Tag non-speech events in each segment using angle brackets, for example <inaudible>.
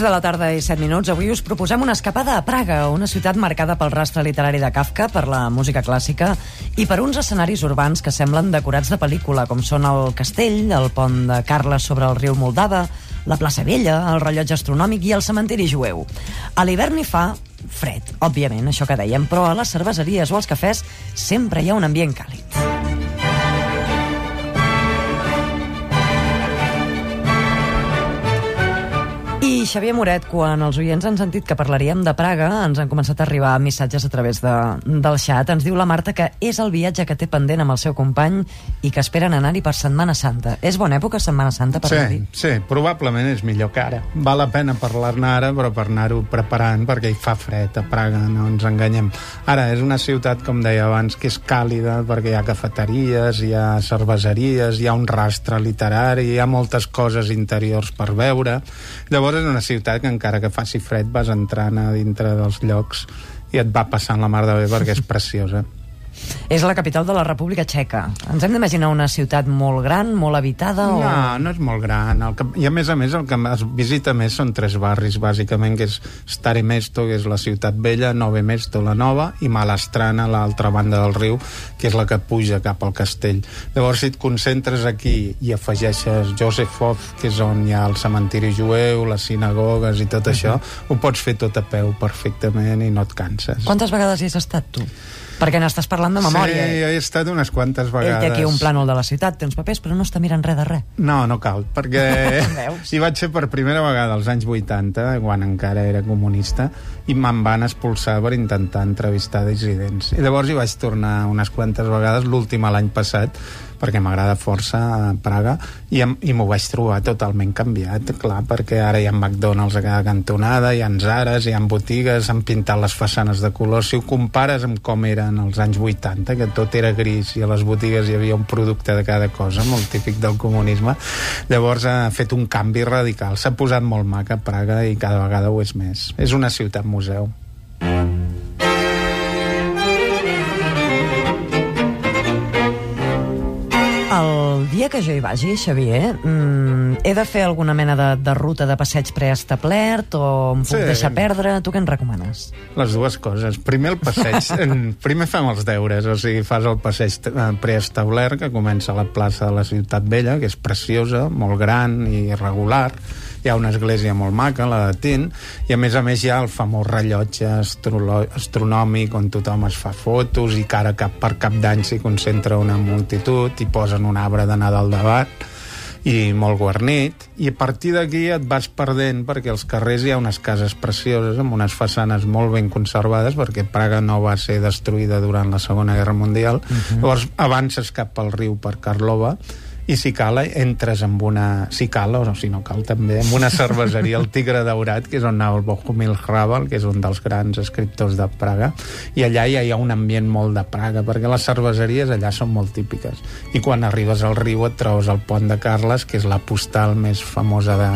6 de la tarda i 7 minuts. Avui us proposem una escapada a Praga, una ciutat marcada pel rastre literari de Kafka, per la música clàssica i per uns escenaris urbans que semblen decorats de pel·lícula, com són el castell, el pont de Carles sobre el riu Moldava, la plaça Vella, el rellotge astronòmic i el cementiri jueu. A l'hivern hi fa fred, òbviament, això que dèiem, però a les cerveseries o als cafès sempre hi ha un ambient càlid. I Xavier Moret, quan els oients han sentit que parlaríem de Praga, ens han començat a arribar missatges a través de, del xat. Ens diu la Marta que és el viatge que té pendent amb el seu company i que esperen anar-hi per Setmana Santa. És bona època Setmana Santa per sí, anar-hi? Sí, probablement és millor que ara. Val la pena parlar-ne ara, però per anar-ho preparant, perquè hi fa fred a Praga, no ens enganyem. Ara, és una ciutat, com deia abans, que és càlida, perquè hi ha cafeteries, hi ha cerveseries, hi ha un rastre literari, hi ha moltes coses interiors per veure. Llavors una ciutat que encara que faci fred vas entrant a dintre dels llocs i et va passant la mar de bé perquè és preciosa. És la capital de la República Txeca. Ens hem d'imaginar una ciutat molt gran, molt habitada? O... No, no és molt gran. El que, I a més a més el que es visita més són tres barris, bàsicament, que és Stare Mesto, que és la ciutat vella, Nove Mesto, la nova, i Malastrana, l'altra banda del riu, que és la que puja cap al castell. Llavors, si et concentres aquí i afegeixes Josefov, que és on hi ha el cementiri jueu, les sinagogues i tot això, uh -huh. ho pots fer tot a peu perfectament i no et canses. Quantes vegades hi has estat, tu? Perquè n'estàs parlant de memòria. Sí, he estat unes quantes vegades. Ell té aquí un plànol de la ciutat, té uns papers, però no està mirant res de res. No, no cal, perquè <laughs> hi vaig ser per primera vegada als anys 80, quan encara era comunista, i me'n van expulsar per intentar entrevistar dissidents. I llavors hi vaig tornar unes quantes vegades, l'última l'any passat, perquè m'agrada força Praga i, i m'ho vaig trobar totalment canviat, clar, perquè ara hi ha McDonald's a cada cantonada, hi ha Zares, hi ha botigues, han pintat les façanes de color. Si ho compares amb com eren als anys 80, que tot era gris i a les botigues hi havia un producte de cada cosa, molt típic del comunisme, llavors ha fet un canvi radical. S'ha posat molt maca Praga i cada vegada ho és més. És una ciutat museu. El dia que jo hi vagi, Xavier, mm, he de fer alguna mena de, de ruta de passeig preestablert o em puc Sí. deixar perdre? Tu què en recomanes? Les dues coses. Primer el passeig. <laughs> Primer fem els deures, o sigui, fas el passeig eh, preestablert, que comença a la plaça de la Ciutat Vella, que és preciosa, molt gran i regular. Hi ha una església molt maca, la de Tint, i a més a més hi ha el famós rellotge astronòmic on tothom es fa fotos i cara cap per cap d'any s'hi concentra una multitud i posen un arbre de Nadal davant i molt guarnit, i a partir d'aquí et vas perdent perquè als carrers hi ha unes cases precioses amb unes façanes molt ben conservades perquè Praga no va ser destruïda durant la Segona Guerra Mundial. Uh -huh. Llavors avances cap al riu per Karlova i si cal entres amb una si cal o si no cal també amb una cerveseria, el Tigre Daurat que és on anava el Bohumil Hrabal que és un dels grans escriptors de Praga. I allà ja hi ha un ambient molt de Praga perquè les cerveseries allà són molt típiques. I quan arribes al riu et trobes el pont de Carles que és la postal més famosa de,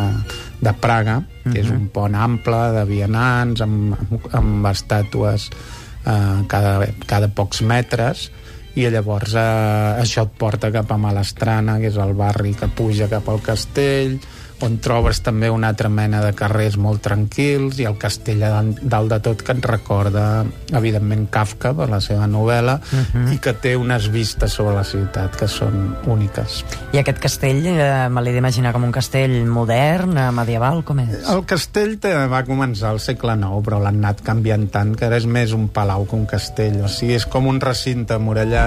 de Praga que és un pont ample de vianants amb, amb, amb estàtues eh, cada, cada pocs metres i llavors eh, això et porta cap a Malastrana, que és el barri que puja cap al castell, on trobes també una altra mena de carrers molt tranquils i el castell a dalt- de tot que et recorda evidentment Kafka per la seva novel·la uh -huh. i que té unes vistes sobre la ciutat que són úniques. I aquest castell, eh, me l'he d'imaginar com un castell modern, eh, medieval, com és? El castell te va començar al segle IX, però l'han anat canviant tant que ara és més un palau que un castell. O sigui, és com un recinte murallat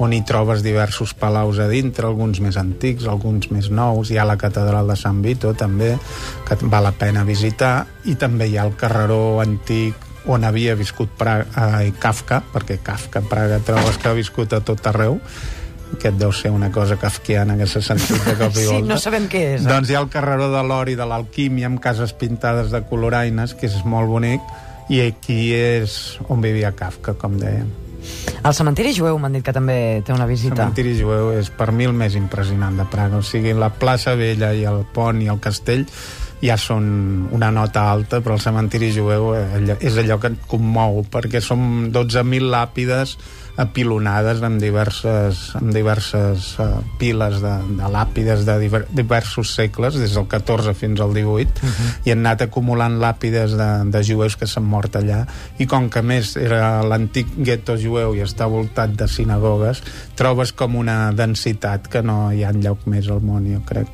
on hi trobes diversos palaus a dintre, alguns més antics, alguns més nous. Hi ha la catedral de Sant Vito, també, que val la pena visitar, i també hi ha el carreró antic on havia viscut Praga, eh, Kafka, perquè Kafka Praga trobes que ha viscut a tot arreu, aquest deu ser una cosa kafkiana que s'ha sentit de cop i <laughs> Sí, volta. no sabem què és. Eh? Doncs hi ha el carreró de l'or i de l'alquímia amb cases pintades de coloraines, que és molt bonic, i aquí és on vivia Kafka, com dèiem. El cementiri jueu m'han dit que també té una El visita. cementiri jueu és per mi el més impressionant de Praga. O sigui, la plaça Vella i el pont i el castell ja són una nota alta, però el cementiri jueu eh, és allò que et commou, perquè són 12.000 làpides apilonades amb diverses, amb diverses uh, piles de, de làpides de diver, diversos segles, des del 14 fins al 18, uh -huh. i han anat acumulant làpides de, de jueus que s'han mort allà, i com que més era l'antic gueto jueu i està voltat de sinagogues, trobes com una densitat que no hi ha enlloc més al món, jo crec.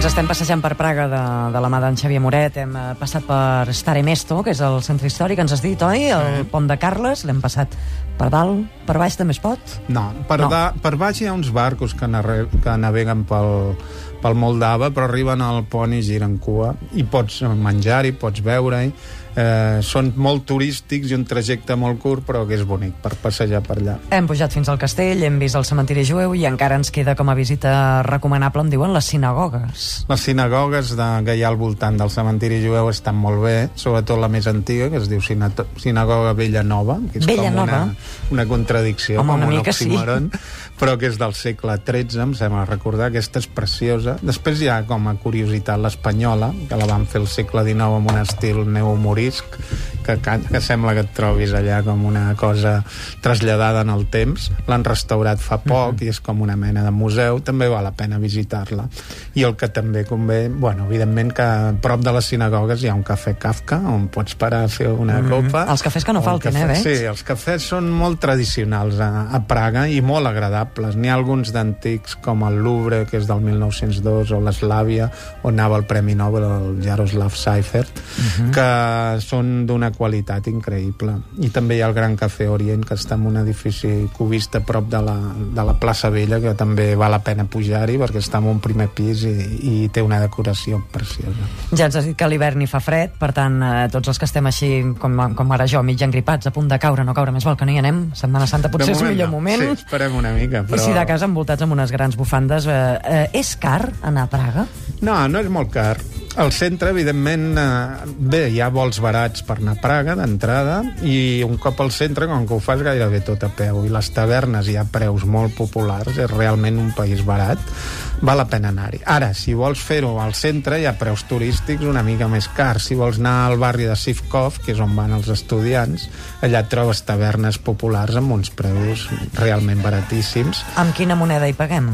Ens estem passejant per Praga de, de la mà d'en Xavier Moret, hem eh, passat per Stare Mesto, que és el centre històric, ens has dit, oi? El pont de Carles, l'hem passat per dalt, per baix també es pot? No, per, no. Da, per baix hi ha uns barcos que, que naveguen pel, pel Moldava, però arriben al pont i giren cua, i pots menjar-hi, pots veure-hi, eh, són molt turístics i un trajecte molt curt però que és bonic per passejar per allà. Hem pujat fins al castell, hem vist el cementiri jueu i encara ens queda com a visita recomanable em diuen les sinagogues. Les sinagogues de, que hi ha al voltant del cementiri jueu estan molt bé sobretot la més antiga que es diu Sinagoga Vella Nova que és Vella com Nova? Una, una contradicció Home, com una un mica oxímoron. sí. Però que és del segle XIII em sembla recordar, aquesta és preciosa. Després hi ha com a curiositat l'espanyola que la van fer al segle XIX amb un estil neomorí morisc que, que sembla que et trobis allà com una cosa traslladada en el temps l'han restaurat fa poc uh -huh. i és com una mena de museu, també val la pena visitar-la i el que també convé bueno, evidentment que a prop de les sinagogues hi ha un cafè Kafka on pots parar a fer una uh -huh. copa els cafès que no faltin, cafè, eh, veig? Sí, els cafès són molt tradicionals a, a Praga i molt agradables n'hi ha alguns d'antics com el Louvre que és del 1902 o l'Eslàvia on anava el Premi Nobel el Jaroslav Seifert uh -huh. que són d'una qualitat increïble. I també hi ha el Gran Cafè Orient, que està en un edifici cubista prop de la, de la plaça Vella, que també val la pena pujar-hi, perquè està en un primer pis i, i té una decoració preciosa. Ja ens has dit que l'hivern hi fa fred, per tant, eh, tots els que estem així, com, com ara jo, mig engripats, a punt de caure, no caure més val que no hi anem, Setmana Santa potser és el millor no. moment. Sí, esperem una mica. Però... I si de casa envoltats amb unes grans bufandes, eh, eh, és car anar a Praga? No, no és molt car. Al centre, evidentment, eh, bé, hi ha vols barats per anar a Praga d'entrada i un cop al centre, com que ho fas gairebé tot a peu i les tavernes hi ha preus molt populars, és realment un país barat, val la pena anar-hi. Ara, si vols fer-ho al centre, hi ha preus turístics una mica més cars. Si vols anar al barri de Sivkov, que és on van els estudiants, allà trobes tavernes populars amb uns preus realment baratíssims. Amb quina moneda hi paguem?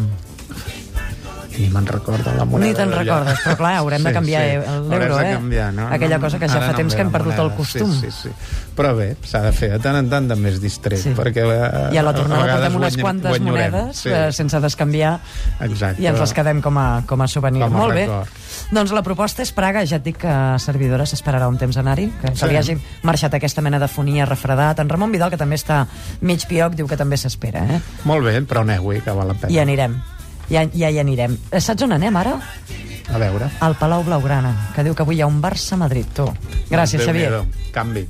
Ni me'n recordo la moneda Ni te'n recordes, però clar, haurem sí, de canviar sí. l'euro, eh? Canviar, no? Aquella cosa que ja fa no temps que hem perdut moneda. el costum. Sí, sí, sí. Però bé, s'ha de fer de tant en tant de més distret, sí. perquè eh, I a la tornada portem unes quantes guanyarem. monedes sí. eh, sense descanviar Exacte. i ens les quedem com a, com a souvenir. Com a Molt record. bé. Doncs la proposta és Praga, ja et dic que servidora s'esperarà un temps anar-hi, que Sí. se li hagi marxat aquesta mena de fonia refredat. En Ramon Vidal, que també està mig pioc, diu que també s'espera, eh? Molt bé, però aneu-hi, que val la pena. I anirem. Ja, ja hi anirem. Eh, Saps on anem ara? A veure. Al Palau Blaugrana, que diu que avui hi ha un Barça-Madrid, tu. Gràcies, Xavier. Déu-n'hi-do. Canvi.